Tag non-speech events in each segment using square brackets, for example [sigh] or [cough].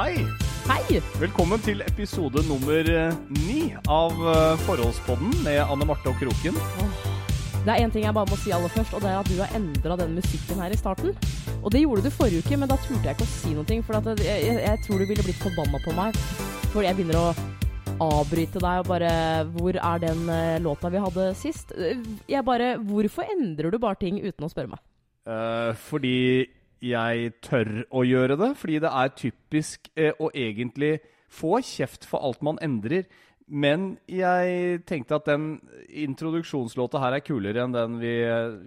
Hei! Hei! Velkommen til episode nummer eh, ni av eh, Forholdspodden med Anne Marte og Kroken. Det er én ting jeg bare må si aller først, og det er at du har endra den musikken her i starten. Og det gjorde du forrige uke, men da turte jeg ikke å si noe. For at jeg, jeg, jeg tror du ville blitt forbanna på meg. For jeg begynner å avbryte deg og bare Hvor er den eh, låta vi hadde sist? Jeg bare Hvorfor endrer du bare ting uten å spørre meg? Uh, fordi jeg tør å gjøre det. Fordi det er typisk eh, å egentlig få kjeft for alt man endrer. Men jeg tenkte at den introduksjonslåta her er kulere enn den vi,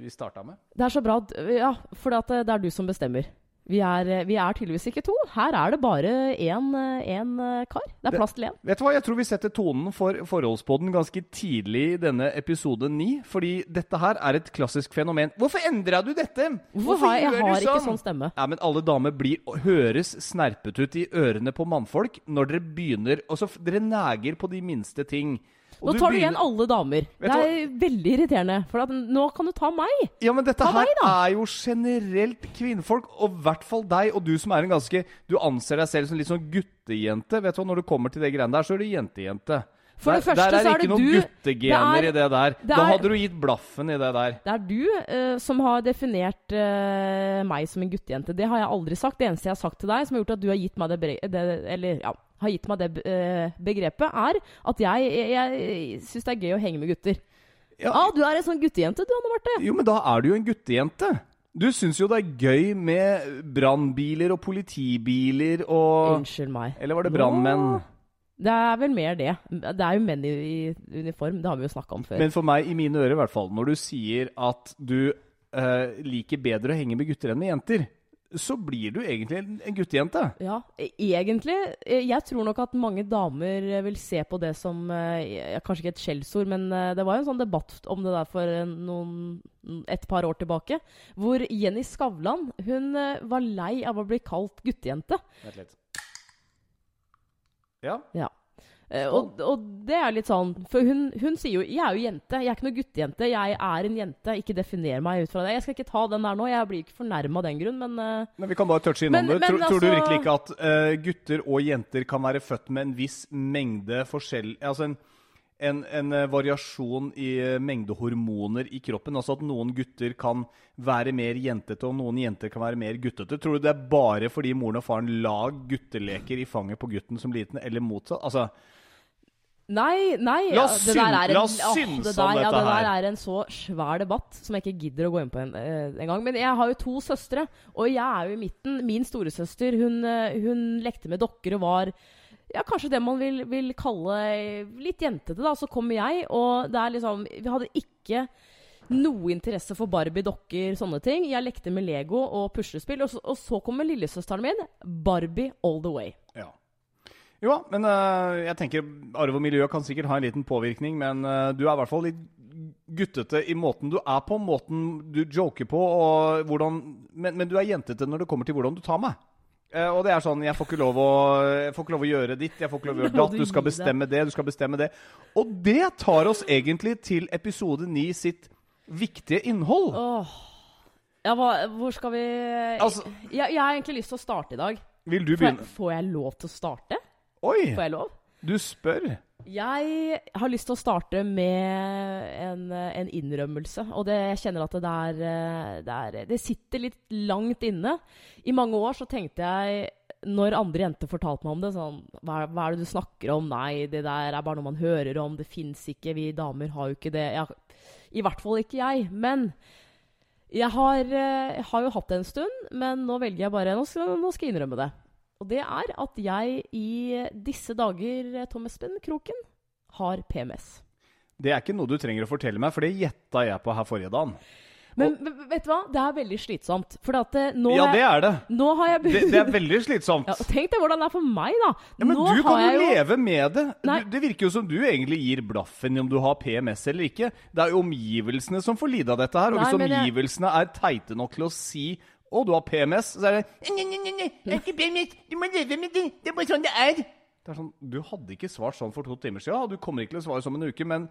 vi starta med. Det er så bra Ja, for det er du som bestemmer. Vi er, vi er tydeligvis ikke to. Her er det bare én kar. Det er plass til én. Vet du hva, Jeg tror vi setter tonen for forholdspodden ganske tidlig i denne episode ni. Fordi dette her er et klassisk fenomen. Hvorfor endra du dette? Hvorfor har jeg, jeg har ikke sånn stemme. Ja, men alle damer blir, høres snerpet ut i ørene på mannfolk når dere begynner Altså, dere neger på de minste ting. Nå tar du begynner- igjen alle damer. Vet Det er veldig irriterende. For at nå kan du ta meg. Ja, men dette Ta her deg, er jo generelt kvinnfolk, og i hvert fall deg, og du som er en ganske Du anser deg selv som litt sånn guttejente. Vet du hva, Når du kommer til det greiene der, så er du jentejente. For det der, første der er så er ikke det noen du- guttegener det er- i det der. det Da er- hadde du gitt blaffen i det der. Det er du uh, som har definert uh, meg som en guttejente. Det har jeg aldri sagt. Det eneste jeg har sagt til deg, som har gjort at du har gitt meg det, det Eller ja, har gitt meg det eh, begrepet, er at jeg, jeg, jeg syns det er gøy å henge med gutter. Ja, Ah, du er en sånn guttejente, du, Anne Marte. Jo, men da er du jo en guttejente. Du syns jo det er gøy med brannbiler og politibiler og Unnskyld meg. Eller var det brannmenn? Det er vel mer det. Det er jo menn i, i uniform. Det har vi jo snakka om før. Men for meg, i mine ører i hvert fall, når du sier at du eh, liker bedre å henge med gutter enn med jenter, så blir du egentlig en en guttejente. Ja, e- egentlig. eh, Jeg tror nok at mange damer eh, vil se på det som eh, Kanskje ikke et skjellsord, men eh, det var jo en sånn debatt om det der for noen, et par år tilbake. Hvor Jenny Skavlan hun var lei av å bli kalt guttejente. Vent litt. Ja. Ja. Eh, Og, og det er litt sånn For hun, hun sier jo 'Jeg er jo jente. Jeg er ikke noe guttejente. Jeg er en jente. Ikke definer meg ut fra det.' Jeg skal ikke ta den der nå. Jeg blir ikke fornærma av den grunn, men eh, Men vi kan bare touche innom Men- det. Tror, tror du altså- virkelig ikke at uh, gutter og jenter kan være født med en viss mengde forskjell Altså en, en, en variasjon i mengde hormoner i kroppen? Altså at noen gutter kan være mer jentete, og noen jenter kan være mer guttete? Tror du det er bare fordi moren og faren la gutteleker i fanget på gutten som liten, eller motsatt? Altså, Nei, nei La oss synse det der, om ja, det der er en så svær debatt som jeg ikke gidder å gå inn på en, eh, en gang. Men jeg har jo to søstre, og jeg er jo i midten. Min storesøster hun, eh, hun lekte med dokker og var ja, kanskje det man vil, vil kalle litt jentete. da, Så kommer jeg, og det er liksom Vi hadde ikke noe interesse for Barbie, dokker, sånne ting. Jeg lekte med Lego og puslespill, og så, og så kommer lillesøsteren min. Barbie all the way. Ja. Jo men øh, jeg tenker arv og miljø kan sikkert ha en liten påvirkning, men øh, du er i hvert fall litt guttete i måten du er på, måten du joker på, og hvordan Men, men du er jentete når det kommer til hvordan du tar meg. Eh, og det er sånn Jeg får ikke lov å ikke lov å gjøre ditt, jeg får ikke lov å gjøre [laughs] datt, du skal bestemme det, du skal bestemme det. Og det tar oss egentlig til episode 9 sitt viktige innhold. Åh. Ja, hva, hvor skal vi Altså- jeg, jeg har egentlig lyst til å starte i dag. Vil du Får jeg, begynne? får jeg lov til å starte? Oi! Får jeg lov? Du spør. Jeg har lyst til å starte med en, en innrømmelse. Og det, jeg kjenner at det, der, eh, det, er, det sitter litt langt inne. I mange år så tenkte jeg, når andre jenter fortalte meg om det, sånn hva, hva er det du snakker om? Nei, det der er bare noe man hører om. Det fins ikke. Vi damer har jo ikke det. Jeg, I hvert fall ikke jeg. Men jeg har, eh, jeg har jo hatt det en stund, men nå velger jeg bare Nå skal, nå skal jeg innrømme det. Og det er at jeg i disse dager, Tom Espen Kroken, har PMS. Det er ikke noe du trenger å fortelle meg, for det gjetta jeg på her forrige dagen. Men og, vet du hva? Det er veldig slitsomt. For at eh, nå, Ja, det er det. nå har jeg Det, det er veldig slitsomt. [laughs] ja, Tenk deg hvordan det er for meg, da. Ja, men nå du kan jo leve med det. Du, det virker jo som du egentlig gir blaffen i om du har PMS eller ikke. Det er jo omgivelsene som får lide av dette her. Og Nei, hvis omgivelsene jeg- er teite nok til å si å, du har PMS, så er det Nei, nei, nei, nei, det er ikke PMS. Du må leve med det. Det er bare sånn det er. Det er sånn, Du hadde ikke svart sånn for to timer siden, og du kommer ikke til å svare som en uke, men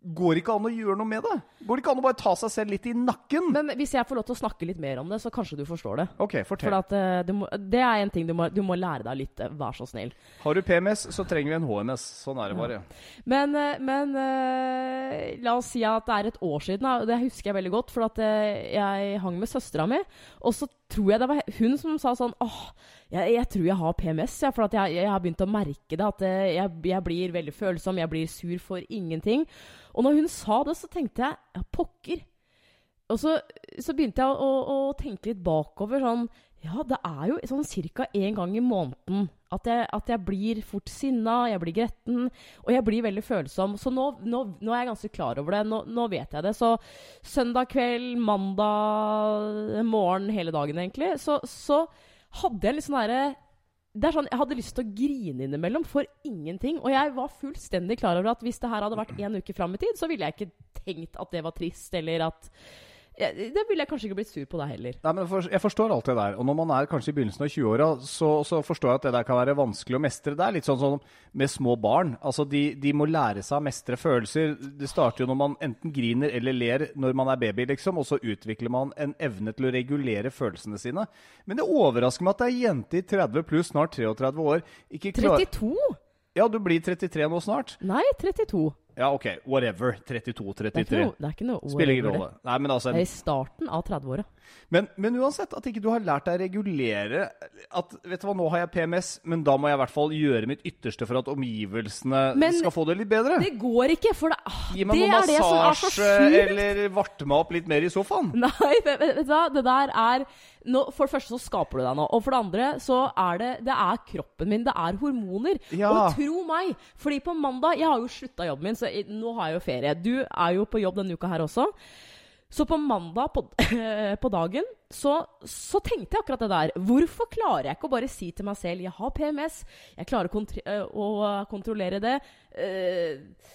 Går det ikke an å gjøre noe med det? Går det ikke an å bare ta seg selv litt i nakken? Men hvis jeg får lov til å snakke litt mer om det, så kanskje du forstår det. Ok, For fortell. at, uh, må, det er en ting du må, du må lære deg litt. eh, Vær så snill. Har du PMS, så trenger vi en HMS. Sånn er det bare. Men, eh, men uh, la oss si at det er et år siden, det husker jeg veldig godt. For at jeg hang med søstera mi, og så tror jeg det var hun som sa sånn åh, jeg, jeg tror jeg har PMS, ja, for jeg, jeg har begynt å merke det. At eh, jeg, jeg blir veldig følsom, jeg blir sur for ingenting. Og når hun sa det, så tenkte jeg ja, pokker. Og så, så begynte jeg å, å, å tenke litt bakover. sånn, Ja, det er jo sånn ca. én gang i måneden at jeg, at jeg blir fort sinna, jeg blir gretten, og jeg blir veldig følsom. Så nå, nå, nå er jeg ganske klar over det. Nå, nå vet jeg det. Så søndag kveld, mandag morgen, hele dagen egentlig, så, så hadde jeg litt sånn er sånn, Jeg hadde lyst til å grine innimellom for ingenting. Og jeg var fullstendig klar over at hvis det her hadde vært en uke fram i tid, så ville jeg ikke tenkt at det var trist, eller at Det ville jeg kanskje ikke blitt sur på deg heller. Nei, men for, Jeg forstår alt det der. Og når man er kanskje i begynnelsen av 20-åra, så, så forstår jeg at det der kan være vanskelig å mestre. Det er litt sånn som med små barn. Altså, de, de må lære seg å mestre følelser. Det starter jo når man enten griner eller ler når man er baby, liksom. Og så utvikler man en evne til å regulere følelsene sine. Men det overrasker meg at ei jente i 30 pluss, snart 33 år, ikke klar... 32? Ja, du blir 33 nå snart. Nei, 32. Ja, OK. Whatever. 32, Det ikke 33. Det, er ikke noe Spiller ingen det. rolle. Nei, men altså Det er i starten av 30-åra. Men, men uansett, at ikke du har lært deg å regulere At vet du hva, nå har jeg PMS, men da må jeg i hvert fall gjøre mitt ytterste for at omgivelsene Men skal få det litt bedre. Det går ikke, for det, ah, Gi meg det noe det som så massasje, eller varte meg opp litt mer i sofaen. [laughs] Nei, vet, vet du hva? Det der er nå, For det første så skaper du deg nå. Og for det andre så er det Det er kroppen min. Det er hormoner. Ja. Og tro meg, fordi på mandag Jeg har jo slutta jobben min, så nå har jeg jo ferie. Du er jo på jobb denne uka her også. Så på mandag på, [laughs] på dagen så, så tenkte jeg akkurat det der. Hvorfor klarer jeg ikke å bare si til meg selv jeg har PMS, jeg klarer å, øh, å kontrollere det. Uh,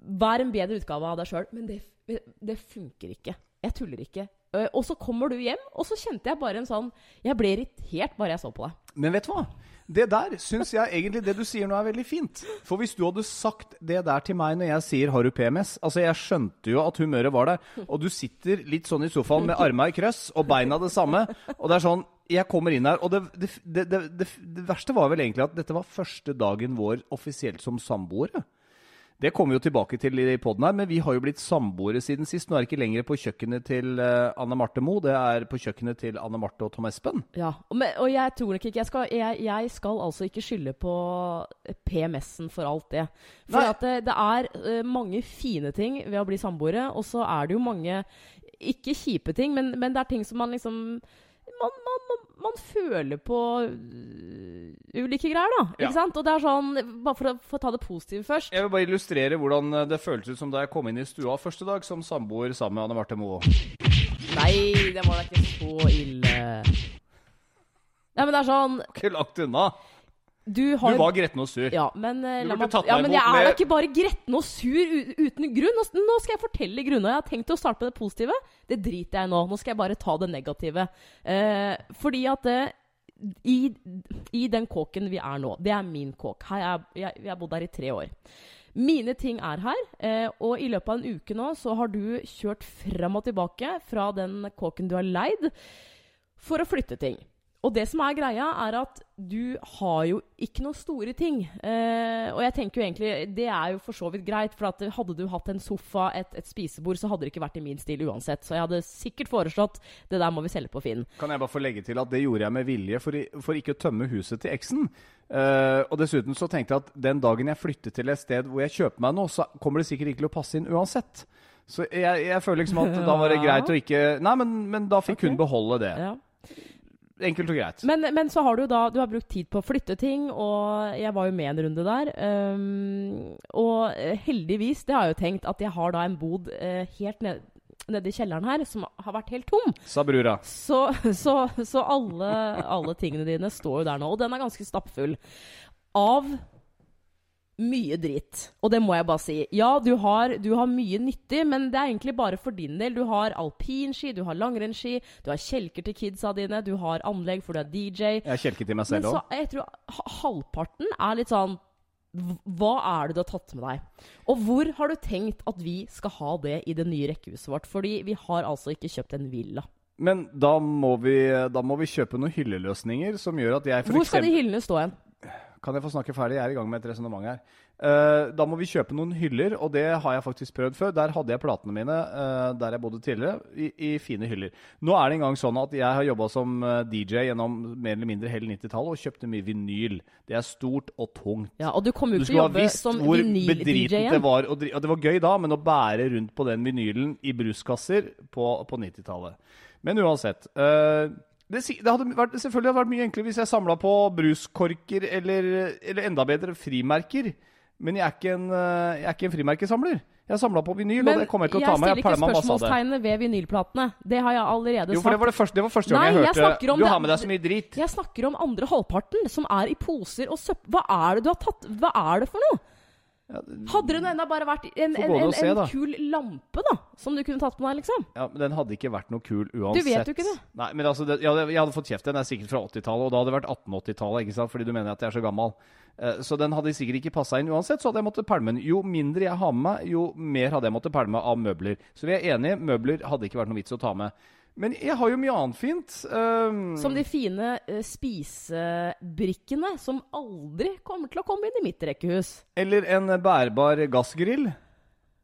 Vær en bedre utgave av deg sjøl. Men det, det funker ikke. Jeg tuller ikke. Uh, og så kommer du hjem, og så kjente jeg bare en sånn Jeg ble irritert bare jeg så på deg. Men vet du hva? Det der syns jeg egentlig det du sier nå er veldig fint. For hvis du hadde sagt det der til meg når jeg sier 'har du PMS' Altså, jeg skjønte jo at humøret var der, og du sitter litt sånn i sofaen med arma i krøss og beina det samme, og det er sånn Jeg kommer inn her, og det, det, det, det, verste var vel egentlig at dette var første dagen vår offisielt som samboere. Det kommer vi jo tilbake til i poden her, men vi har jo blitt samboere siden sist. Nå er det ikke lenger på kjøkkenet til eh, Anne Marte Moe, det er på kjøkkenet til Anne Marte og Tom Espen. Ja, og, jeg tror nok ikke jeg skal, jeg, jeg skal altså ikke skylde på PMS-en for alt det. For at det, det er eh, mange fine ting ved å bli samboere, og så er det jo mange ikke kjipe ting, men, men det er ting som man liksom man, man, man, man føler på øh, ulike greier, da. Ja. Ikke sant? Og det er sånn, Bare for å få ta det positive først. Jeg vil bare illustrere hvordan eh, det føltes ut som da jeg kom inn i stua første dag som samboer sammen med Anne Marte Moe. Nei, det var da ikke så ille. Ja, men det er sånn Ikke langt unna. Du Du var gretten og sur. Ja, men, uh, Du meg, ja, men imot jeg er da med- ikke bare gretten og sur uten grunn. Nå, skal jeg fortelle grunnen. Jeg har tenkt å starte med det positive. Det driter jeg i nå. Nå skal jeg bare ta det negative. Uh, fordi at uh, i, i den kåken vi er nå, det er min kåk. Her er, jeg, jeg har bodd her i tre år. Mine ting er her, eh, og i løpet av en uke nå så har du kjørt frem og tilbake fra den kåken du har leid, for å flytte ting. Og det som er greia, er at du har jo ikke noen store ting. Eh, og jeg tenker jo egentlig Det er jo for så vidt greit, for at hadde du hatt en sofa, et, et spisebord, så hadde det ikke vært i min stil uansett. Så jeg hadde sikkert foreslått det der må vi selge på Finn. Kan jeg bare få legge til at det gjorde jeg med vilje for, i, for ikke å tømme huset til eksen. Eh, og dessuten så tenkte jeg at den dagen jeg flytter til et sted hvor jeg kjøper meg noe, så kommer det sikkert ikke til å passe inn uansett. Så jeg, jeg føler liksom at da var det [laughs] greit å ikke Nei, men, men da fikk hun beholde det. Ja. Enkelt og greit. Men, men så har du da Du har brukt tid på å flytte ting, og jeg var jo med en runde der. Um, og eh, heldigvis, det har jeg jo tenkt, at jeg har da en bod uh, helt nede nede i kjelleren her som har vært helt tom. Sa brura. Så, så, så alle, alle tingene dine står jo der nå. Og den er ganske stappfull av mye dritt. Og det må jeg bare si. Ja, du har, du har mye nyttig, men det er egentlig bare for din del. Du har alpinski, du har langrennsski, du har kjelker til kidsa dine, du har anlegg for du er DJ. Jeg kjelket til meg Men selv så òg. jeg tror halvparten er litt sånn Hva er det du har tatt med deg? Og hvor har du tenkt at vi skal ha det i det nye rekkehuset vårt? Fordi vi har altså ikke kjøpt en villa. Men da må, vi, da må vi kjøpe noen hylleløsninger som gjør at jeg for Hvor skal de hyllene stå hen? Kan jeg få snakke ferdig? Jeg er i gang med et resonnement her. Uh, da må vi kjøpe noen hyller, og det har jeg faktisk prøvd før. Der hadde jeg platene mine uh, der jeg bodde tidligere, i, i fine hyller. Nå er det engang sånn at jeg har jobba som eh, DJ gjennom mer eller mindre hele 90-tallet og kjøpte mye vinyl. Det er stort og tungt. Ja, Og du kom jo ikke til å jobbe som vinyl-DJ bedritent det igjen. var. og det var gøy da, men å bære rundt på den vinylen i bruskasser på, på 90-tallet. Men uansett. eh, det, det hadde vært, selvfølgelig hadde vært mye enklere hvis jeg samla på bruskorker eller, eller enda bedre frimerker. Men jeg er ikke en, eh, jeg er ikke en frimerkesamler. Jeg samla på vinyl, og det kommer jeg til å ta med. stiller ikke spørsmålstegnet ved vinylplatene. Det har jeg allerede Jo, for det var, sagt. det, første, det var første gang Nei, jeg jeg hørte jeg Du har med deg så mye drit. Jeg snakker om andre halvparten, som er i poser og søppel. Hva er det du har tatt? Hva er det for noe? Hadde det nå enda bare vært en, en, en, se, en kul lampe, da? Som du kunne tatt med deg, liksom? Ja, men Den hadde ikke vært noe kul uansett. Du vet jo ikke det. Nei, men altså, det, jeg, hadde, jeg hadde fått kjeft. Den er sikkert fra 80-tallet, og da hadde det vært 1880-tallet, ikke sant? fordi du mener at jeg er så gammel. Uh, så den hadde sikkert ikke passa inn uansett, så hadde jeg måttet pælme den. Jo mindre jeg har med meg, jo mer hadde jeg måttet pælme av møbler. Så vi er enige, møbler hadde ikke vært noe vits å ta med. Men jeg har jo mye annet fint. Um, Som de fine uh, spisebrikkene som aldri kommer til å komme inn i mitt rekkehus. Eller en bærbar gassgrill.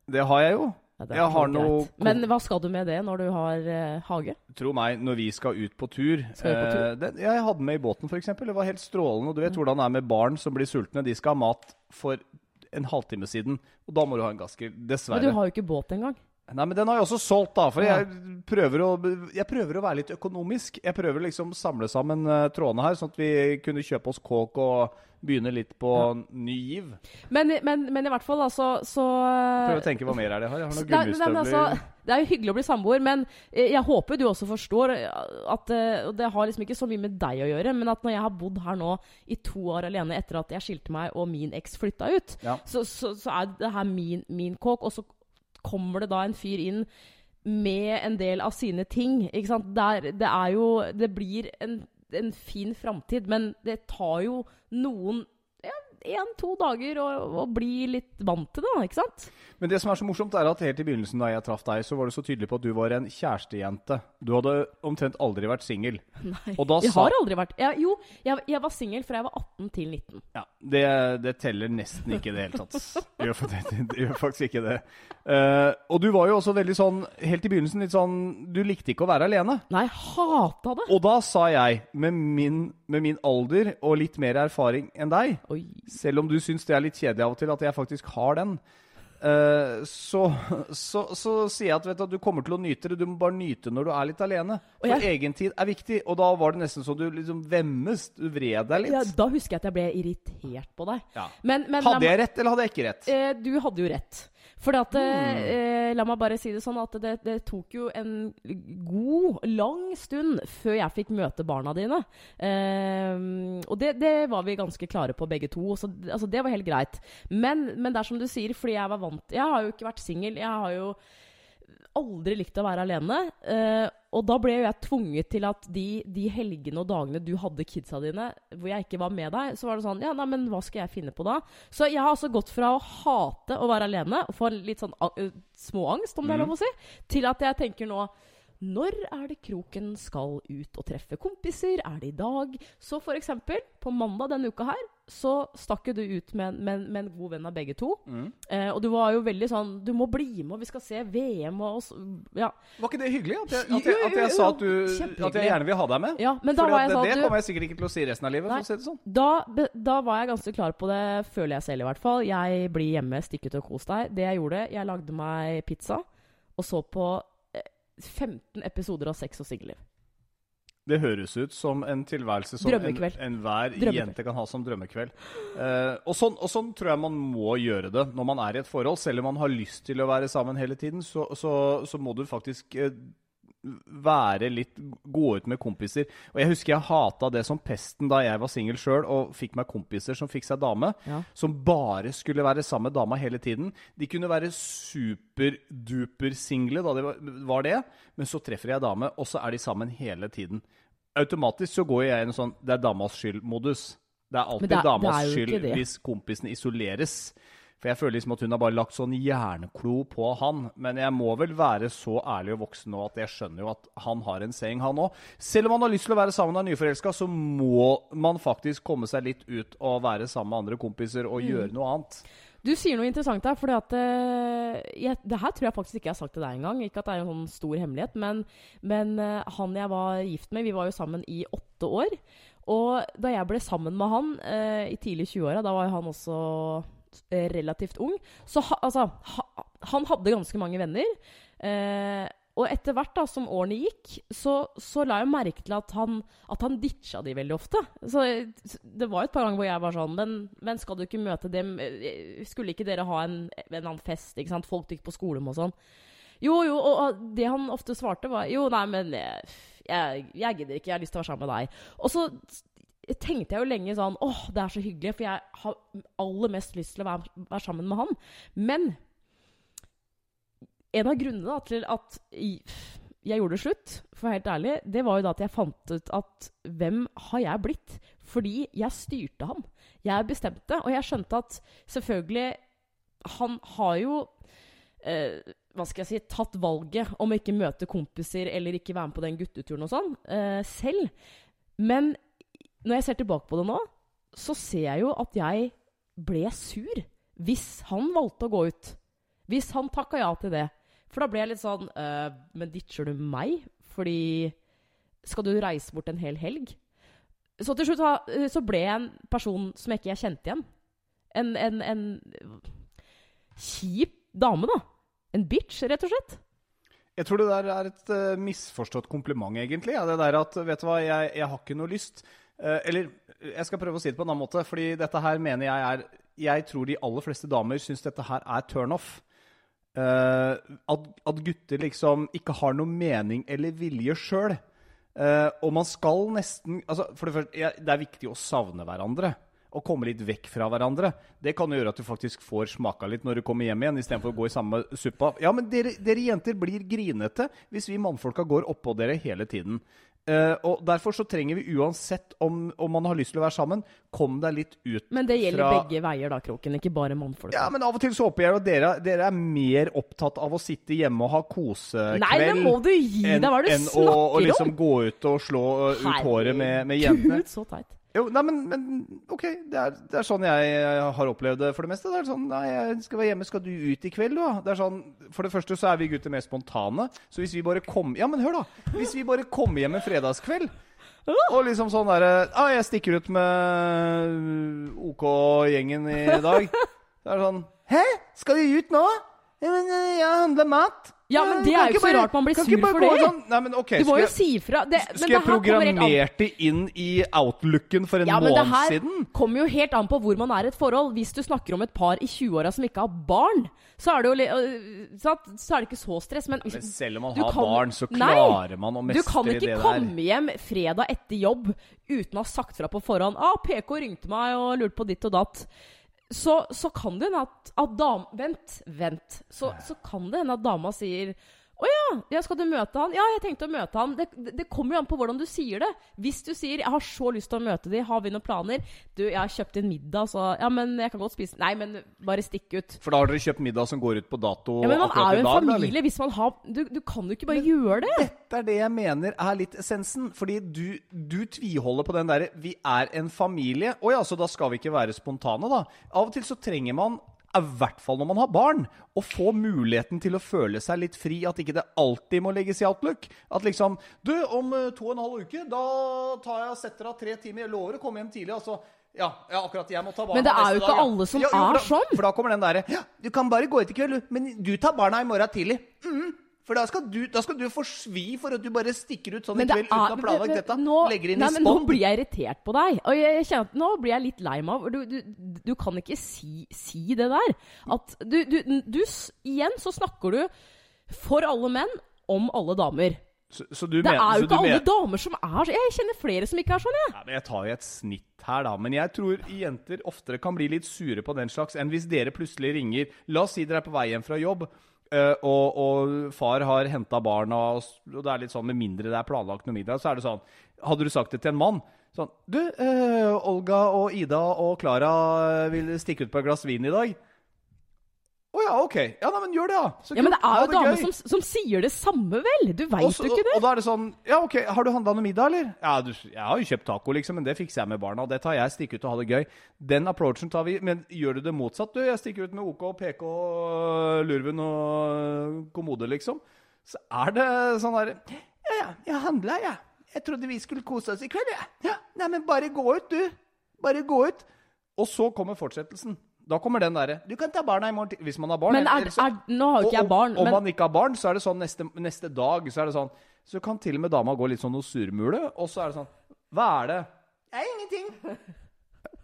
Det har jeg jo. Ja, Jeg har noe. Men hva skal du med det når du har uh, hage? Tro meg, når vi skal ut på tur, på tur? Uh, det, Jeg hadde med i båten, f.eks. Det var helt strålende. Og du vet hvordan det er med barn som blir sultne. De skal ha mat for en halvtime siden. Og da må du ha en gassgrill. Men du har jo ikke båt engang. Nei, men den har jeg også solgt, da. For jeg, prøver å, jeg prøver å være litt økonomisk. Jeg prøver liksom samle sammen uh, trådene her, sånn at vi kunne kjøpe oss kåk og begynne litt på ny giv. Men, men, men i hvert fall, altså, så Prøv å tenke hva mer er det jeg har. Jeg har noen er- gummistøvler. altså, det er jo hyggelig å bli samboer, men eh, jeg håper du også forstår at eh, og Det har liksom ikke så mye med deg å gjøre, men at når jeg har bodd her nå i to år alene etter at jeg skilte meg og min eks flytta ut, Ja. så, så, så er det her min, min kåk, og så kommer det da en fyr inn med en del av sine ting. Ikke sant? Det er, det er jo Det blir en, en fin framtid, men det tar jo noen én-to dager å, og, bli litt vant til det, da, ikke sant? Men det som er så morsomt, er at helt i begynnelsen da jeg traff deg, så var du så tydelig på at du var en kjærestejente. Du hadde omtrent aldri vært singel. [laughs] Nei. Og jeg sa- har aldri vært jeg, Jo, jeg, jeg var singel fra jeg var 18 til 19. Ja, det, det teller nesten ikke i det hele tatt. Det [laughs] gjør, det, det gjør faktisk ikke det. Uh, og du var jo også veldig sånn, helt i begynnelsen litt sånn Du likte ikke å være alene. Nei, hata det! Og da sa jeg, med min, med min alder og litt mer erfaring enn deg, Oi. selv om du syns det er litt kjedelig av og til at jeg faktisk har den, eh, så, så, så sier jeg at, vet du, du kommer til å nyte det. Du må bare nyte når du er litt alene. For jeg- egentid er viktig. Og da var det nesten så du liksom vemmes. Du vred deg litt. Ja, da husker jeg at jeg ble irritert på deg. Ja. Men, men Hadde jeg rett, eller hadde jeg ikke rett? Eh, du hadde jo rett. For at, mm. eh, La meg bare si det sånn at det, det tok jo en god, lang stund før jeg fikk møte barna dine. Eh, og det, det var vi ganske klare på begge to, så altså, det var helt greit. Men, men det er som du sier, fordi jeg var vant Jeg har jo ikke vært singel. Jeg har jo aldri likt å være alene. eh, og da ble jo jeg tvunget til at de, de helgene og dagene du hadde kidsa dine, hvor jeg ikke var med deg, så var det sånn Ja, nei, men hva skal jeg finne på da? Så jeg har altså gått fra å hate å være alene, og få litt sånn ø, småangst, om det er lov å si, til at jeg tenker nå når er det kroken skal ut og treffe kompiser? Er det i dag? Så for eksempel, på mandag denne uka her, så stakk jo du ut med, med, med en god venn av begge to. Mm. Eh, og du var jo veldig sånn Du må bli med, og vi skal se VM og s- Ja. Var ikke det hyggelig? At jeg, at jeg, at jeg sa at, du, at jeg gjerne vil ha deg med? ja men da var jeg det, sånn det kommer jeg sikkert ikke til å si resten av livet. Nei. si det sånn. da, da var jeg ganske klar på det, føler jeg selv i hvert fall. Jeg blir hjemme, stikk ut og kos deg. Det jeg gjorde, jeg lagde meg pizza og så på eh, 15 episoder av Sex og singelliv. Det høres ut som en tilværelse som en- enhver Drømmekveld. jente kan ha som drømmekveld. Eh, og, sånn, og sånn tror jeg man må gjøre det når man er i et forhold. Selv om man har lyst til å være sammen hele tiden, så, så, så må du faktisk eh, være litt Gå ut med kompiser. Og jeg husker jeg hata det som pesten da jeg var singel sjøl og fikk meg kompiser som fikk seg dame. Ja. Som bare skulle være sammen med dama hele tiden. De kunne være superduper-single da de var- det, men så treffer jeg dame, og så er de sammen hele tiden. Automatisk så går jeg i en sånn 'det er damas skyld'-modus. Det er alltid det er- det damas er skyld hvis kompisen isoleres. For jeg føler liksom at hun har bare lagt sånn jernklo på han. Men jeg må vel være så ærlig og voksen nå at jeg skjønner jo at han har en saying, han òg. Selv om han har lyst til å være sammen med en nyforelska, så må man faktisk komme seg litt ut og være sammen med andre kompiser og Mm. gjøre noe annet. Du sier noe interessant her, at eh, Det her tror jeg faktisk ikke jeg har sagt til deg engang. Ikke at det er en sånn stor hemmelighet, men, men eh, han jeg var gift med, vi var jo sammen i åtte år. Og da jeg ble sammen med han eh, i tidlig 20-åra, da var han også eh, relativt ung, så ha, altså ha, Han hadde ganske mange venner. Eh, og etter hvert da, som årene gikk, så, så la jeg merke til at han, at han ditcha de veldig ofte. Så det var et par ganger hvor jeg var sånn Men, men skal du ikke møte dem? Skulle ikke dere ha en, en annen fest? ikke sant? Folk gikk på skole med og sånn. Jo, jo, og det han ofte svarte, var Jo, nei, men eh, jeg, jeg gidder ikke. Jeg har lyst til å være sammen med deg. Og så tenkte jeg jo lenge sånn Åh, det er så hyggelig, for jeg har aller mest lyst til å være, være sammen med han. Men en av grunnene da, til at jeg gjorde det slutt, for helt ærlig, det var jo da at jeg fant ut at hvem har jeg blitt? Fordi jeg styrte ham. Jeg bestemte, og jeg skjønte at selvfølgelig Han har jo eh, hva skal jeg si, tatt valget om å ikke møte kompiser eller ikke være med på den gutteturen og sånn, eh, selv. Men når jeg ser tilbake på det nå, så ser jeg jo at jeg ble sur hvis han valgte å gå ut. Hvis han takka ja til det. For da ble jeg litt sånn øh, Men ditcher du meg? Fordi Skal du reise bort en hel helg? Så til slutt eh, så ble jeg en person som jeg ikke kjente igjen. En, en, en kjip dame, da. En bitch, rett og slett. Jeg tror det der er et eh, misforstått kompliment, egentlig. Ja, det der at, vet du hva, jeg, jeg har ikke noe lyst. Eh, eller jeg skal prøve å si det på en annen måte, fordi dette her mener jeg er Jeg tror de aller fleste damer syns dette her er turnoff. Uh, at, at gutter liksom ikke har noe mening eller vilje sjøl. og man skal nesten altså For det første, det er viktig å savne hverandre. Og komme litt vekk fra hverandre. Det kan jo gjøre at du faktisk får smaka litt når du kommer hjem igjen, istedenfor å gå i samme suppa. Ja, men dere, dere jenter blir grinete hvis vi mannfolka går oppå dere hele tiden. Eh, og Derfor så trenger vi uansett om, om man har lyst til å være sammen, kom deg litt ut Men det gjelder fra begge veier, da, Kroken. Ikke bare mannfolk. Ja, men av og til så håper jeg at dere, dere er mer opptatt av å sitte hjemme og ha kosekveld Nei, det må du gi deg! Hva er det du enn å, Enn å liksom gå ut og slå uh, ut håret med, med jentene. Gud, [laughs] så teit. Jo, nei, men, men OK, det er, det er sånn jeg har opplevd det for det meste. Det er sånn, nei, jeg skal være hjemme, skal du ut i kveld, da? Det er sånn, For det første så er vi gutter mer spontane. Så hvis vi bare kom Ja, men hør, da! Hvis vi bare kommer hjem en fredagskveld og liksom sånn derre ah, 'Jeg stikker ut med OK-gjengen i dag.' Det er sånn 'Hæ? Skal du ut nå?' Ja, men eh, jeg handler mat. Ja, men det er jo ikke ikke så bare- rart man blir sur for det. Sånn, nei, men ok, Du må jo si fra. Det, men Skulle jeg programmert det inn i outlooken for en Ja, men det her siden? kommer jo helt an på hvor man er i et forhold. Hvis du snakker om et par i 20-åra som ikke har barn, så er det jo øh, så er det ikke så stress. Men, Men selv om man har kan- barn, så Nei, klarer man å du kan mestre ikke det der. komme hjem fredag etter jobb uten å ha sagt fra på forhånd ah, 'PK ringte meg og lurte på ditt og datt'. Så, så kan det hende at, at dam... Vent, vent. Så, så kan det hende at dama sier å ja, ja, skal du møte han? Ja, jeg tenkte å møte han. Det, det, det kommer jo an på hvordan du sier det. Hvis du sier 'jeg har så lyst til å møte de, har vi noen planer?' 'Du, jeg har kjøpt inn middag, så Ja, men jeg kan godt spise Nei, men bare stikk ut. For da har dere kjøpt middag som går ut på dato Ja, men man er jo en dag? familie eller? hvis man har Du, du kan jo ikke bare gjøre det. Dette er det jeg mener er litt essensen. Fordi du, du tviholder på den derre 'vi er en familie'. Å ja, så da skal vi ikke være spontane, da. Av og til så trenger man i hvert fall når man har barn, å få muligheten til å føle seg litt fri. At ikke det alltid må legges i outlook. At liksom Du, om eh, to og en halv uke, da tar jeg og setter av tre timer. Jeg lover å komme hjem tidlig. Altså, ja, ja, akkurat jeg må ta barna Men det er jo jo dag, ikke ja. alle som ja, jo, er sånn. For da kommer den derre Ja, du kan bare gå ut i kveld. Men du tar barna i morgen tidlig. Mm. For da skal, du, da skal du få svi for at du bare stikker ut sånn det kveld uten å ha planlagt dette. nå- legger inn nei, i men Nå blir jeg irritert på deg. Og jeg, jeg kjenner at nå blir jeg litt lei meg av du, du, du kan ikke si, si det der. At du, du, du Igjen så snakker du for alle menn om alle damer. Så, så du Det mener- er jo ikke alle mener- damer som er sånn. Jeg kjenner flere som ikke er sånn, jeg. Ja, men Jeg tar jo et snitt her, da. Men jeg tror jenter oftere kan bli litt sure på den slags enn hvis dere plutselig ringer La oss si dere er på vei hjem fra jobb, eh, og, og far har henta barna, og, det er litt sånn med mindre det er planlagt noe middag, så er det sånn Hadde du sagt det til en mann sånn Du, uh, Olga og Ida og Klara vil stikke ut på et glass vin i dag. Ja, OK. Ja, nei, men gjør det, da. Så Ja, men det er jo damer som, som sier det samme, vel? Du veit jo ikke det. Og da er det sånn Ja, OK, har du handla noe middag, eller? Ja, du, jeg har jo kjøpt taco, liksom, men det fikser jeg med barna. Det tar jeg. Stikke ut og ha det gøy. Den approachen tar vi. Men gjør du det motsatt, du? Jeg stikker ut med OK, PK, Lurven og Kommode, liksom. Så er det sånn der Ja, ja, jeg handla, jeg. Jeg trodde vi skulle kose oss i kveld, jeg. Ja. Nei, men bare gå ut, du. Bare gå ut. Og så kommer fortsettelsen. Da kommer den derre Du kan ta barna i morgen til Hvis man har barn. Men er, er, nå har jo ikke jeg barn. og- Om men man ikke har barn, så er det sånn neste, neste dag Så er det sånn Så kan til og med dama gå litt sånn noe surmule, og så er det sånn Hva er det? Det er ingenting.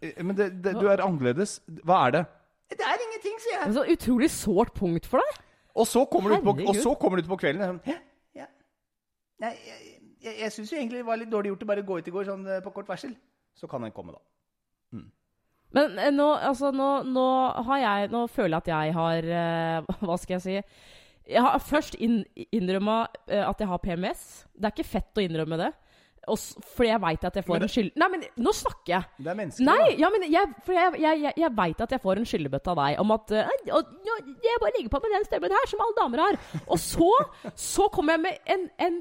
Eh, Men det, det, du er annerledes. Hva er det? Det er ingenting, sier jeg. men så utrolig sårt punkt for deg. Og så kommer du ut på, og så kommer du ut på kvelden. og Sånn, «Hæ? ja. Nei, jeg, jeg, jeg syns jo egentlig det var litt dårlig gjort å bare gå ut i går sånn eh, på kort varsel. Så kan den komme, da. Men eh, nå, altså, nå, nå har jeg Nå føler jeg at jeg har eh, [laughs] Hva skal jeg si? Jeg har først inn, innrømma eh, at jeg har PMS. Det er ikke fett å innrømme det. Og s- fordi jeg veit at jeg får Men det- en skyld... Nei, men nå snakker jeg! Det er menneskelig. Nei, ja, men jeg, for jeg, jeg, jeg, jeg veit at jeg får en skyllebøtte av deg om at eh, og, nå, Jeg bare legger på med den stemmen her, som alle damer har. Og så, så kommer jeg med en, en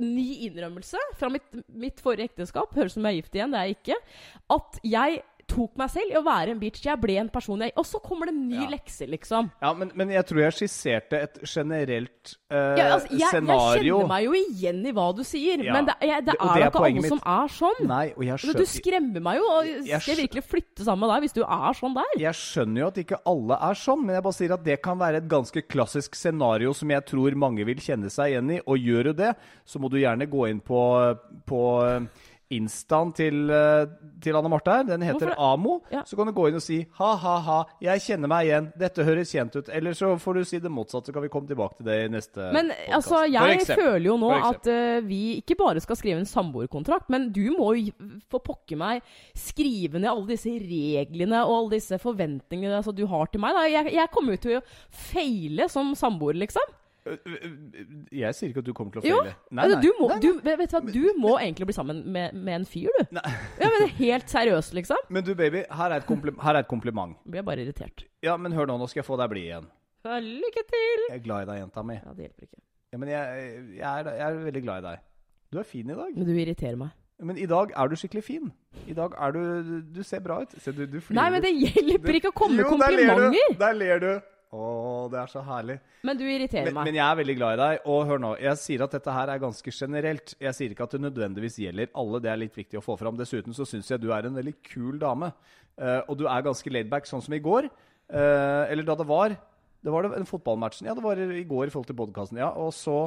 ny innrømmelse fra mitt, mitt forrige ekteskap. Høres ut som jeg er gift igjen, det er jeg ikke. At jeg tok meg selv i å være en bitch. Jeg ble en person jeg Og så kommer det en ny Ja. lekse, liksom. Ja, men, men jeg tror jeg skisserte et generelt uh, Ja, altså, jeg, jeg kjenner meg jo igjen i hva du sier, Ja. men det, jeg, det Det- er jo ikke alle mitt. som er sånn. Nei, og jeg Altså, skjønner du skremmer meg jo. Og Jeg skal virkelig flytte sammen med deg hvis du er sånn der? Jeg skjønner jo at ikke alle er sånn, men jeg bare sier at det kan være et ganske klassisk scenario som jeg tror mange vil kjenne seg igjen i. Og gjør du det, så må du gjerne gå inn på, på instaen til, eh, til Anne Marte her. Den heter Hvorfor? Amo. Ja. Så kan du gå inn og si ha-ha-ha, jeg kjenner meg igjen, dette høres kjent ut. Eller så får du si det motsatte, så kan vi komme tilbake til det i neste Men podcast. altså, jeg føler jo nå at uh, vi ikke bare skal skrive en samboerkontrakt, men du må jo for pokker meg skrive ned alle disse reglene og alle disse forventningene altså, du har til meg. Da. Jeg, jeg kommer jo til å feile som samboer, liksom. Jeg sier ikke at du kommer til å Jo, feile. du, må, Du, vet du hva, du må egentlig bli sammen med, med en fyr, du. Ja, men Helt seriøst, liksom. Men du, baby, her er et, kompli her er et kompliment. Blir bare irritert. Ja, men hør nå, nå skal jeg få deg blid igjen. Lykke til! Jeg er glad i deg, jenta mi. Ja, Det hjelper ikke. Ja, men jeg, jeg, er, jeg er veldig glad i deg. Du er fin i dag. Men du irriterer meg. Men i dag er du skikkelig fin. I dag er du Du ser bra ut. Se, du, du flirer. Nei, men det hjelper ikke å komme med Jo, der ler du. Der ler du. Å, det er så herlig. Men du irriterer Men, meg. men jeg er veldig glad i deg. Og hør nå, jeg sier at dette her er ganske generelt. Jeg sier ikke at det nødvendigvis gjelder alle. Det er litt viktig å få fram. Dessuten så syns jeg du er en veldig kul dame. Uh, og du er ganske laidback, sånn som i går. Uh, eller da det var Det var det fotballmatchen. Ja, det var i går i forhold til podkasten. Ja. Og så,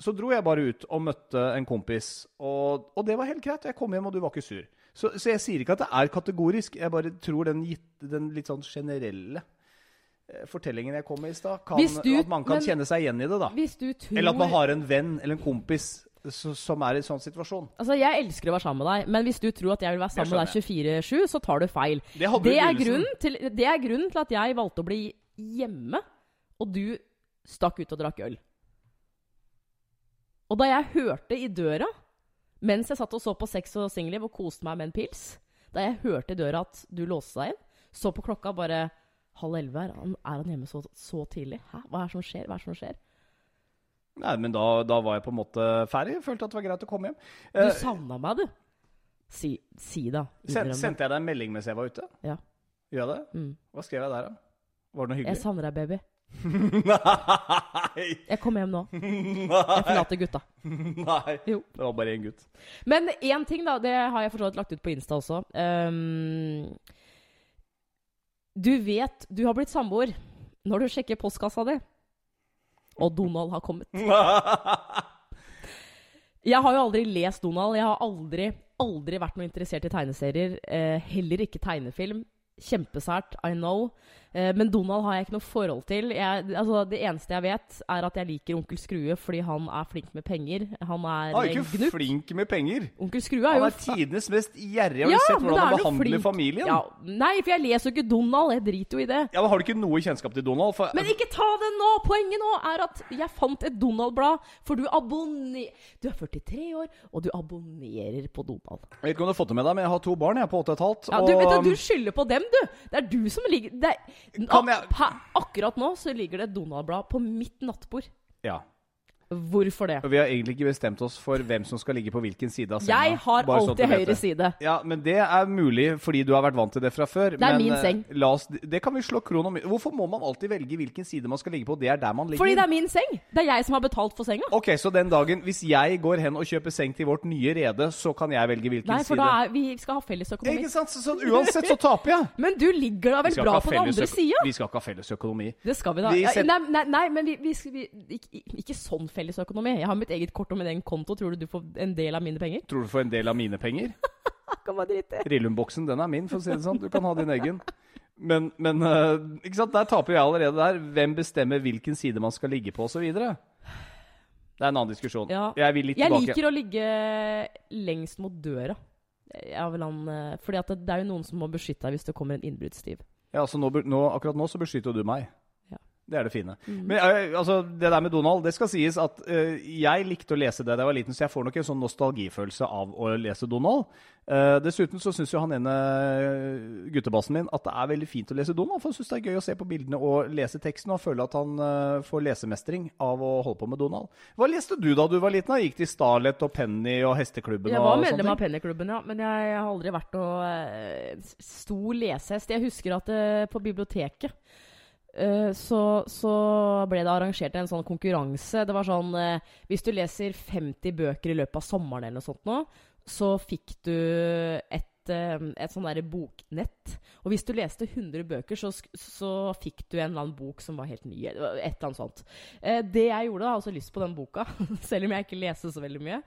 så dro jeg bare ut og møtte en kompis. Og, og det var helt greit. Jeg kom hjem, og du var ikke sur. Så, så jeg sier ikke at det er kategorisk. Jeg bare tror den, gitt, den litt sånn generelle fortellingen jeg kom med i stad, at man kan men- kjenne seg igjen i det. da. Tror Eller at man har en venn eller en kompis så, som er i en sånn situasjon. Altså, Jeg elsker å være sammen med deg, men hvis du tror at jeg vil være sammen med deg 24-7, så tar du feil. Det Det er, til, det er grunnen til at jeg valgte å bli hjemme, og du stakk ut og drakk øl. Og da jeg hørte i døra, mens jeg satt og så på Sex og singelliv og koste meg med en pils Da jeg hørte i døra at du låste deg inn, så på klokka bare halv elleve. Er er han hjemme så, så tidlig? Hæ? Hva er det som skjer? Hva er det som skjer? Nei, men da, da var jeg på en måte ferdig. Jeg følte at det var greit å komme hjem. Du Eh, savna meg, du. Si, si da. sen, sendte jeg deg en melding mens jeg var ute? Ja. Gjør jeg det? Mm. Hva skrev jeg der, da? Var det noe Jeg savner deg, baby. [laughs] Nei! Jeg kommer hjem nå. [laughs] Jeg Nei! forlater gutta. Nei. Jo. Det var bare én gutt. Men én ting, da. Det har jeg for så vidt lagt ut på Insta også. Ehm, du vet du har blitt samboer når du sjekker postkassa di, og Donald har kommet. [laughs] Jeg har jo aldri lest Donald. Jeg har aldri, aldri vært noe interessert i tegneserier. Eh, heller ikke tegnefilm. Kjempesært, I know. Eh, men Donald har jeg ikke noe forhold til. Jeg, altså, det eneste jeg vet, er at jeg liker Onkel Skrue fordi han er flink med penger. Han er Han er ikke gnutt. flink med penger. Onkel Skrue er Han er tidenes mest gjerrige. Har Ja, du sett hvordan han han behandler familien? ja, Nei, for jeg leser jo ikke Donald. Jeg driter jo i det. Ja, men Har du ikke noe kjennskap til Donald? For, Men ikke ta det nå! Poenget nå er at jeg fant et Donald-blad. For du abonnerer Du er 43 år, og du abonnerer på Donald. Jeg vet ikke om du har fått det med deg, men jeg har to barn. Jeg er på 8 15. Ja, du, du, du skylder på dem, du! Det er du som ligger det er, Jeg- Akkurat nå så ligger det et Donald-blad på mitt nattbord. ja. Hvorfor det? Vi har egentlig ikke bestemt oss for hvem som skal ligge på hvilken side av senga. Jeg har bare alltid sånn høyre side. Ja, men det er mulig fordi du har vært vant til det fra før. Det er men, min eh, seng. Oss, det kan vi slå krono om. Hvorfor må man alltid velge hvilken side man skal ligge på? Det er der man ligger. Fordi det er min seng. Det er jeg som har betalt for senga. Ok, Så den dagen, hvis jeg går hen og kjøper seng til vårt nye rede, så kan jeg velge hvilken side? Nei, for side? da er, vi skal ha felles økonomi. Ikke sant? Så, så uansett så taper jeg. [laughs] Men du ligger da vel bra på den andre sida? Vi skal ikke ha felles økonomi. Det skal vi da. Vi Ja, nei, nei, nei, men vi, vi, vi, ikke, ikke sånn fellesøkonomi. Jeg har mitt eget kort og min egen konto. Tror du du får en del av mine penger? Tror du får en del av mine penger? [laughs] Kan man drite. Rillum-boksen, den er min, for å si det sånn. Du kan ha din egen. Men, men eh, ikke sant? der taper jeg allerede der. Hvem bestemmer hvilken side man skal ligge på, osv.? Det er en annen diskusjon. Ja. Jeg vil litt Jeg tilbake. liker å ligge lengst mot døra. Jeg eh, fordi det er jo noen som må beskytte deg hvis det kommer en innbruddstyv. Ja, altså nå, nå, akkurat nå så beskytter du meg. Det er det fine. Mm. Men eh, altså, det der med Donald, det skal sies at uh, jeg likte å lese det da jeg var liten, så jeg får nok en sånn nostalgifølelse av å lese Donald. Uh, dessuten så syns jo han ene guttebassen min at det er veldig fint å lese Donald, for han syns det er gøy å se på bildene og lese teksten, og føle at han uh, får lesemestring av å holde på med Donald. Hva leste du da du var liten? da? Gikk til Starlet og Penny og Hesteklubben Jeg var medlem av? Pennyklubben, ja, men jeg, har aldri vært noe stor lesehest. Jeg husker at på biblioteket så, så ble det arrangert en sånn konkurranse. Det var sånn eh, Hvis du leser 50 bøker i løpet av sommeren eller noe sånt nå, så fikk du et, eh, et sånn derre boknett. Og hvis du leste 100 bøker, så, så fikk du en eller annen bok som var helt ny. Et eller annet sånt. Eh, det jeg gjorde, da, også lyst på den boka, [laughs] selv om jeg ikke leste så veldig mye.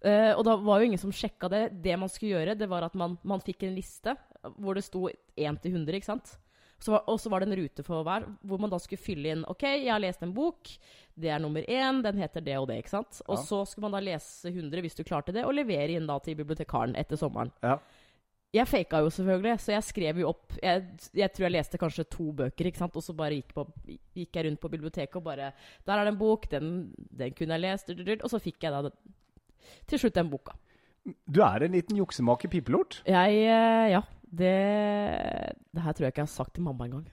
Eh, og da var jo ingen som sjekka det. Det man skulle gjøre, det var at man, man fikk en liste hvor det sto 1 til 100, ikke sant? Og så var det en rute for hver, hvor man da skulle fylle inn OK, jeg har lest en bok. Det er nummer én. Den heter det og det. ikke sant? Og Ja. så skulle man da lese 100 hvis du klarte det, og levere inn da til bibliotekaren etter sommeren. Ja. Jeg faka jo selvfølgelig, så jeg skrev jo opp Jeg, jeg tror jeg leste kanskje to bøker, ikke sant? og så bare gikk, på, gikk jeg rundt på biblioteket og bare Der er det en bok, den, den kunne jeg lest, og så fikk jeg da til slutt den boka. Du er en liten juksemaker pipelort. Jeg eh, Ja. Det Det her tror jeg ikke jeg har sagt til mamma engang.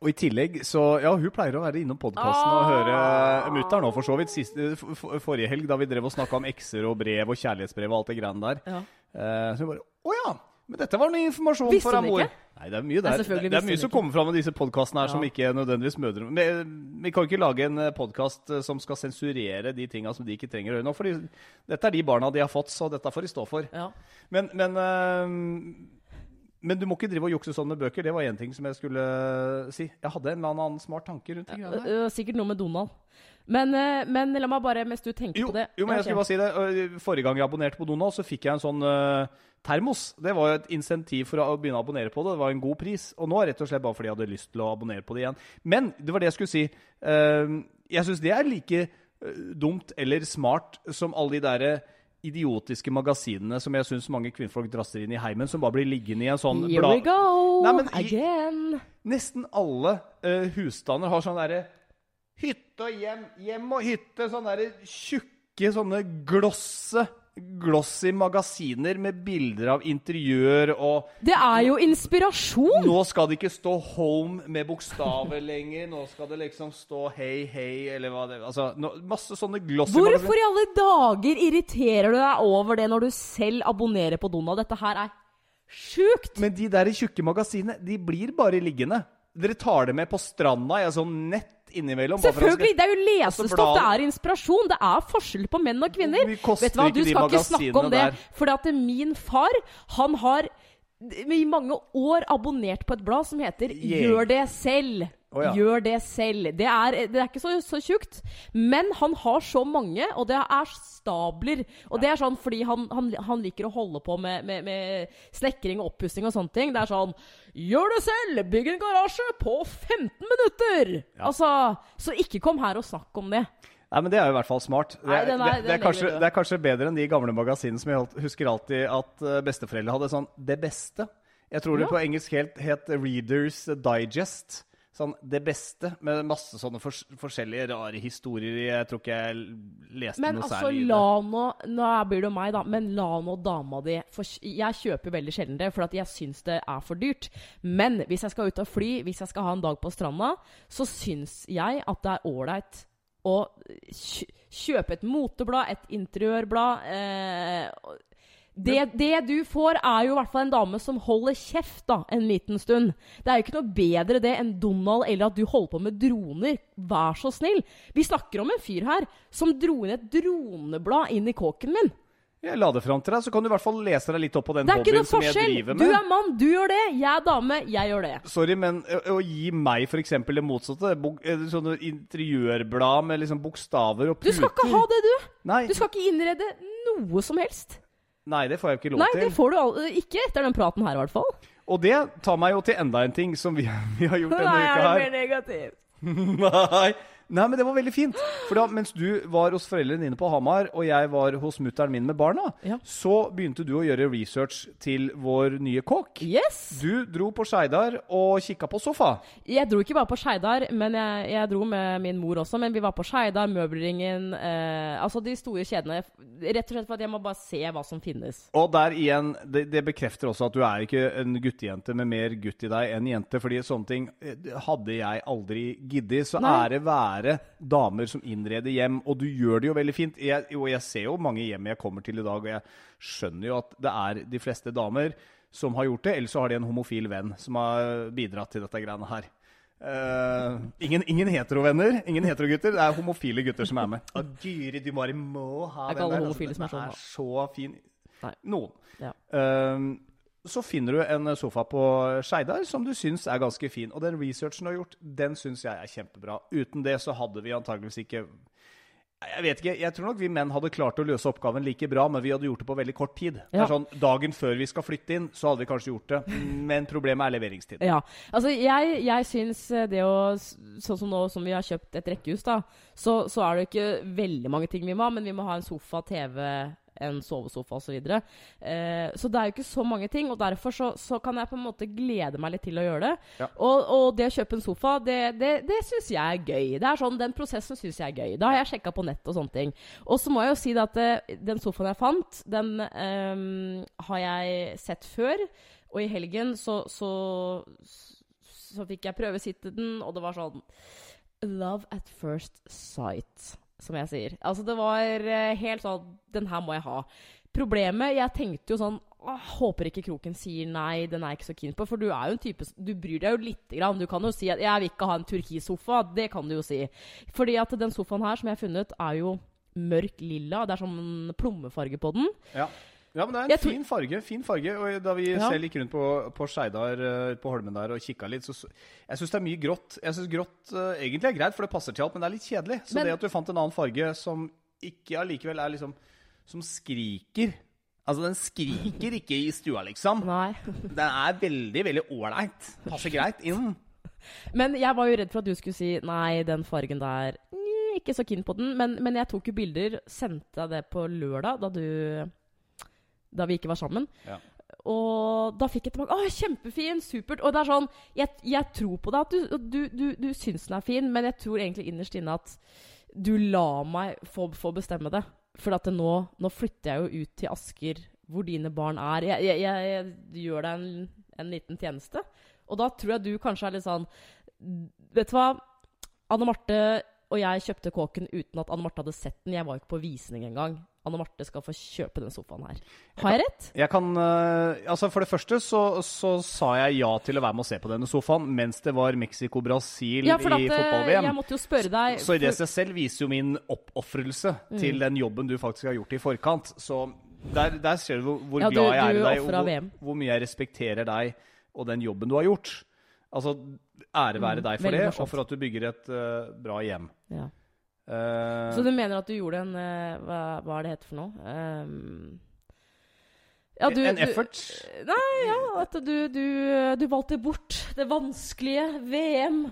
Og i tillegg så Ja, hun pleier å være innom podkasten og Ah! høre Mutter'n nå, for så vidt. Siste, f f forrige helg, da vi drev og snakka om ekser og brev og kjærlighetsbrev og alt det greiene der. Ja. Eh, så hun bare Å ja! Men dette var noe informasjon Visste for mor. Nei, det er mye der. Nei, det er mye som kommer fram med disse podkastene her som Ja. ikke nødvendigvis mødre Men Vi kan ikke lage en podkast som skal sensurere de tinga som de ikke trenger å høre nå. Fordi dette er de barna de har fått, så dette får de stå for. Ja. Men, men, eh, men du må ikke drive og jukse sånn med bøker. Det var én ting som jeg skulle si. Jeg hadde en eller annen smart tanke rundt det. Ja. Sikkert noe med Donald. Men, øh, men la meg bare, mens du tenker Jo, på det jo, men jeg skulle bare si det. Øh, Forrige gang jeg abonnerte på Donald, så fikk jeg en sånn uh, termos. Det var jo et insentiv for å begynne å abonnere på det. Det var en god pris. Og nå rett og slett bare fordi jeg hadde lyst til å abonnere på det igjen. Men det var det jeg skulle si. Uh, jeg syns det er like uh, dumt eller smart som alle de derre idiotiske magasinene som jeg syns mange kvinnfolk drasser inn i heimen, som bare blir liggende i en sånn Here we go Nei, men i- again. Nesten alle uh, husstander har sånn derre hytte og hjem, hjem og hytte. Sånne derre tjukke sånne glosse glossy magasiner med bilder av interiør og Det er jo inspirasjon! Nå skal det ikke stå 'home' med bokstaver [laughs] lenger. Nå skal det liksom stå 'hei, hei' eller hva det Altså no, masse sånne glossy Hvorfor magasiner. i alle dager irriterer du deg over det når du selv abonnerer på Donald? Dette her er sjukt! Men de der tjukke magasinene, de blir bare liggende. Dere tar det med på stranda i et sånn nett innimellom. skal- Selvfølgelig! Det er jo lesestoff, det er inspirasjon. Det er forskjell på menn og kvinner. Vet du hva, du skal ikke snakke om det. For at min far, han har i mange år abonnert på et blad som heter yeah. Gjør det selv. Å, ja. Gjør det selv. Det er, det er ikke så, så tjukt. Men han har så mange, og det er stabler. Og det er sånn fordi han, han, han liker å holde på med, med, med snekring og oppussing og sånne ting. Det er sånn Gjør det selv! Bygg en garasje på 15 minutter! Altså, Så ikke kom her og snakk om det. Nei, men Det er jo i hvert fall smart. Det, Nei, er- det, det, er kanskje, det er kanskje bedre enn de gamle magasinene som jeg husker alltid at eh, besteforeldre hadde sånn Det beste. Jeg tror det på engelsk helt het Readers Digest. Sånn Det beste, med masse sånne fors forskjellige rare historier. Jeg tror ikke jeg leste Men noe altså, særlig i det. la nå Nå blir det meg, da. Men la nå dama di for, Jeg kjøper veldig sjelden det, for at jeg syns det er for dyrt. Men hvis jeg skal ut og fly, hvis jeg skal ha en dag på stranda, så syns jeg at det er ålreit å kjøpe et moteblad, et interiørblad. Eh, det, det du får, er jo i hvert fall en dame som holder kjeft da, en liten stund. Det er jo ikke noe bedre det enn Donald eller at du holder på med droner. Vær så snill. Vi snakker om en fyr her som dro inn et droneblad inn i kåken min. Jeg la det fram til deg, så kan du i hvert fall lese deg litt opp på den Det er ikke noe forskjell. Du er mann, du gjør det. Jeg er dame, jeg gjør det. Sorry, men å, å gi meg f.eks. det motsatte, sånne interiørblad med liksom bokstaver og puter Du skal ikke ha det, du. Nei, Du skal ikke innrede noe som helst. Nei, det får jeg ikke lov Nei, til. det får du al ikke etter den praten her, i hvert fall. Og det tar meg jo til enda en ting som vi, [laughs] vi har gjort denne uka her. [laughs] Nei, jeg blir negativ. Nei. Nei, men det var veldig fint. For da, mens du var hos foreldrene dine på Hamar, og jeg var hos mutter'n min med barna, Ja. så begynte du å gjøre research til vår nye kokk. Yes. Du dro på Skeidar og kikka på sofa. Jeg dro ikke bare på Skeidar, men jeg, jeg dro med min mor også. Men vi var på Skeidar, Møbelringen eh, Altså de store kjedene. Rett og slett for at jeg må bare se hva som finnes. Og der igjen, det, det bekrefter også at du er ikke en guttejente med mer gutt i deg enn jente. fordi sånne ting eh, hadde jeg aldri giddet. Så Nei. ære være damer som innreder hjem, og du gjør det jo veldig fint. Jeg, og jeg ser jo mange hjem jeg kommer til i dag, og jeg skjønner jo at det er de fleste damer som har gjort det, eller så har de en homofil venn som har bidratt til dette greiene her. Uh, ingen, ingen heterovenner, ingen heterogutter. Det er homofile gutter som er med. [laughs] Å, Guri, du bare må ha er den der, altså. er Den sånn, så fin. Nei. Noen. Ja. Ehm, så finner du en sofa på Skeidar som du syns er ganske fin. Og den researchen du har gjort, den syns jeg er kjempebra. Uten det så hadde vi antageligvis ikke Jeg vet ikke, jeg tror nok vi menn hadde klart å løse oppgaven like bra, men vi hadde gjort det på veldig kort tid. Ja. sånn, Dagen før vi skal flytte inn, så hadde vi kanskje gjort det. Men problemet er leveringstid. Ja. Altså, jeg, jeg syns det å Sånn som nå som vi har kjøpt et rekkehus, da, så, så er det ikke veldig mange ting vi må ha, men vi må ha en sofa, TV, en sovesofa osv. Så, videre. eh, så det er jo ikke så mange ting, og derfor så, så kan jeg på en måte glede meg litt til å gjøre det. Ja. Og, og det å kjøpe en sofa, det, det, det syns jeg er gøy. Det er sånn, Den prosessen syns jeg er gøy. Da har jeg sjekka på nett og sånne ting. Og så må jeg jo si det at det, den sofaen jeg fant, den ehm, har jeg sett før. Og i helgen så, så, så fikk jeg prøvesitte den, og det var sånn Love at first sight, som jeg sier. Altså, det var eh, helt sånn Den her må jeg ha. Problemet Jeg tenkte jo sånn «Åh, Håper ikke Kroken sier nei, den er jeg ikke så keen på. For du er jo en type Du bryr deg jo lite grann. Du kan jo si at 'jeg vil ikke ha en turkissofa'. Det kan du jo si. Fordi at den sofaen her som jeg har funnet, er jo mørk lilla. Det er sånn plommefarge på den. Ja. Ja, men det er en fin farge. fin farge, og Da vi Ja. selv gikk rundt på, på Skeidar eh, på Holmen der og kikka litt, så Jeg syns det er mye grått. Jeg synes grått uh, egentlig er greit, for det passer til alt, men det er litt kjedelig. Så Men- det at du fant en annen farge som ikke allikevel er liksom Som skriker Altså, den skriker ikke i stua, liksom. Nei. [laughs] Den er veldig, veldig ålreit. Passer greit inn. Men jeg var jo redd for at du skulle si nei, den fargen der Ikke så keen på den. Men, men jeg tok jo bilder, sendte deg det på lørdag, da du Da vi ikke var sammen. Ja. Og da fikk jeg tilbake Å, kjempefin! Supert! Og det er sånn Jeg, jeg tror på det at du, du, du, du syns den er fin, men jeg tror egentlig innerst inne at du la meg få, få bestemme det. For at det nå, nå flytter jeg jo ut til Asker, hvor dine barn er. Jeg, jeg, jeg, jeg gjør deg en, en liten tjeneste. Og da tror jeg du kanskje er litt sånn Vet du hva? Anne Marte og jeg kjøpte kåken uten at Anne Marte hadde sett den. Jeg var jo ikke på visning engang. Anne Marte skal få kjøpe den sofaen her. Har jeg rett? Jeg kan eh, Altså, for det første så, så sa jeg ja til å være med og se på denne sofaen mens det var Mexico-Brasil Ja, i eh, fotball-VM. jeg måtte jo spørre deg Så i det seg selv viser jo min oppofrelse Mm. til den jobben du faktisk har gjort i forkant. Så der, der ser du hvor, hvor Ja, du- glad jeg er i deg, og hvor, hvor mye jeg respekterer deg og den jobben du har gjort. Altså, ære være Mm, deg for det, og for at du bygger et uh, bra hjem. Ja. Uh, Så du mener at du gjorde en uh, hva, hva er det heter for noe? Um, ja, du, en du- effort? Nei, ja, at du, du, du valgte bort det vanskelige VM.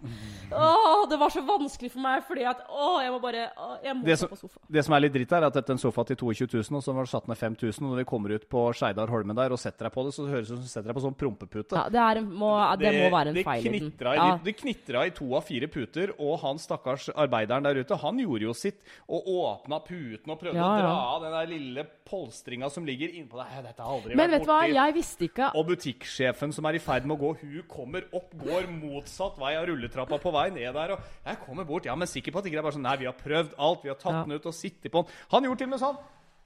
Åh, det var så vanskelig for meg fordi at Åh, jeg må bare åh, Jeg må Det som- på sofa. Det som er litt dritt, er at dette er en sofa til 22 000, og så var det satt ned 5000. Og når vi kommer ut på Skeidar Holmen der og setter deg på det, så høres det ut som du setter deg på sånn prompepute. Ja, det, er, en- må, det, må være en det feil knitra Ja. det knitra i to av fire puter, og han stakkars arbeideren der ute, han gjorde jo sitt og åpna puten og prøvde Ja, å dra av den der lille polstringa som ligger innpå deg. Dette har aldri Men vært vet du hva, borti. jeg visste ikke Og butikksjefen som er i ferd med å gå, hun kommer opp, går motsatt vei av rulletrappa på vei ned der. Og jeg kommer bort, ja, men sikker på at det ikke er bare sånn Nei, vi har prøvd alt. Vi har tatt Ja. den ut og sittet på den. Han gjorde til og med sånn.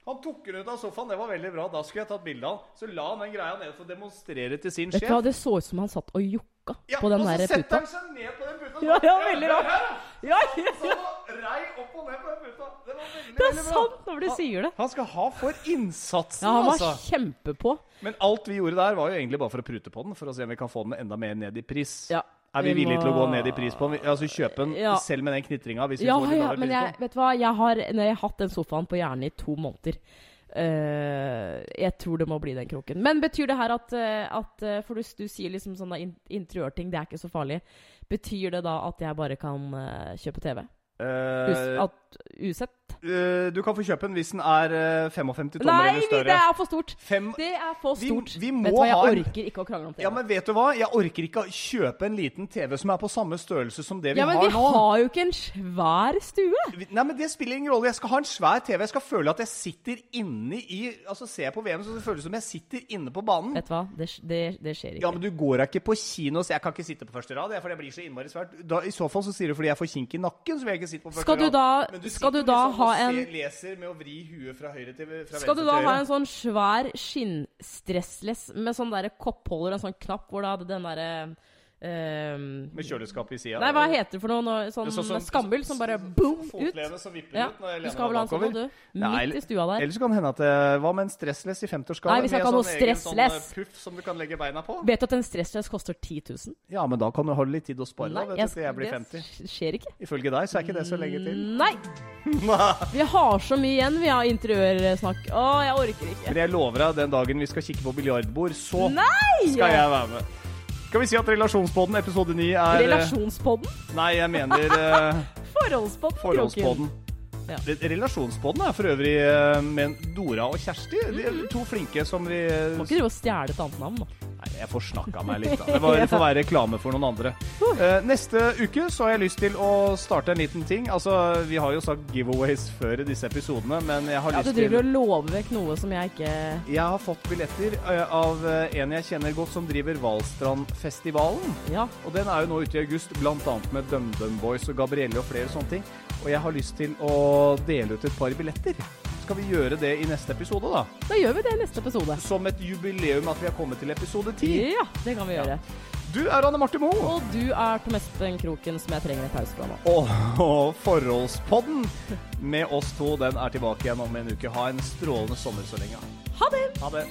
Han tok den ut av sofaen, det var veldig bra. Da skulle jeg tatt bilde av han. Så la han den greia ned for å demonstrere til sin Vet du hva, det så ut som han satt og jokka Ja, på den der puta. Ja, og så setter han seg ned på den puta. Ja, ja, veldig rart. Ja. Ja, ja, Så han rei opp og ned på den puta. Det var veldig, det er veldig bra. sant når du sier det. Han skal ha for innsatsen, Ja, han var altså. kjempepå. Men alt vi gjorde der, var jo egentlig bare for å prute på den, for å se om vi kan få den enda mer ned i pris. Ja. Er vi Vi villige til å gå ned i pris på den? Altså kjøpe den Ja. selv med den knitringa? Hvis vi Ja, får litt ja, men jeg, vet du hva, jeg har, jeg har hatt den sofaen på hjernen i to måneder Uh, Jeg tror det må bli den kroken. Men betyr det her at, eh, at eh, For du, du sier liksom sånne in interiørting, det er ikke så farlig. Betyr det da at jeg bare kan kjøpe TV? Us Eh, at usett? Eh, du kan få kjøpe den hvis den er uh, 55 tommer Nei, eller det er for stort! Fem, Det er for stort. vi må vet du hva, jeg en- orker ikke å krangle om TV. ja, men vet du hva? Jeg orker ikke å kjøpe en liten TV som er på samme størrelse som det vi har nå. Ja, men har vi nå. har jo ikke en svær stue! Vi- Nei, men Det spiller ingen rolle. Jeg skal ha en svær TV. Jeg skal føle at jeg sitter inne i Altså Ser jeg på VM, så det føles som jeg sitter inne på banen. Vet du hva, det, det, det skjer ikke. Ja, men du går da ikke på kino, så jeg kan ikke sitte på første rad. For det blir så innmari svært. Da, I så fall så sier du fordi jeg får kink i nakken, så vil jeg ikke sitte på første Skal du da- Men du skal du da ha en- leser med å vri huet fra høyre til fra Skal du da ha en sånn svær skinnstressless med sånn derre koppholder og en sånn knapp hvor da den derre ehm, Med kjøleskap i sida. Nei, hva heter det for noe? noe Sånn, så, så, skambyll som bare boom ut? Fotlene som vipper Ja, ut når jeg du skal vel ha en sånn du? Midt eller- i stua der. Ellers kan det hende at det Hva med en stressless i 50-årsgave? Nei, vi skal ikke ha noe stressless. Sånn, eh, puff som du kan legge beina på? Vet du at en stressless koster 10 000? Ja, men da kan du ha litt tid å spare, da. Nei, Vet du, til jeg blir 50. det skjer ikke. Ifølge deg så er ikke det så lenge til. Nei! [laughs] Vi har så mye igjen, vi har interiørsnakk. Å, jeg orker ikke. Men jeg lover deg, den dagen vi skal kikke på biljardbord, så Nei! skal jeg være med. Skal vi si at Relasjonspodden episode 9 er eh, Relasjonspodden? Nei, jeg mener uh, [laughs] Forholdspodden? Forholdspodden. Ja. Relasjonspodden er for øvrig eh, med Dora og Kjersti. De er to flinke som vi Må ikke drive og stjele et annet navn, da. Jeg får snakka meg litt. da. Det var- får være reklame for noen andre. Eh, neste uke så har jeg lyst til å starte en liten ting. Altså, Vi har jo sagt giveaways før i disse episodene, men jeg har Ja, du driver til og lover vekk noe som jeg ikke Jeg har fått billetter eh, av eh, en jeg kjenner godt, som driver Valstrandfestivalen. Ja. Og den er jo nå ute i august, bl.a. med DumDum Boys og Gabrielle og flere sånne ting. Og jeg har lyst til å dele ut et par billetter. Skal vi gjøre det i neste episode, da? Da gjør vi det i neste episode. Som et jubileum at vi har kommet til episode ti. Ja, det kan vi gjøre. Du er Anne Marte Moe. Og du er Tom Espen Kroken, som jeg trenger en pause fra nå. Og, og Forholdspodden med oss to, den er tilbake igjen om en uke. Ha en strålende sommer så lenge. Ha det! Ha det.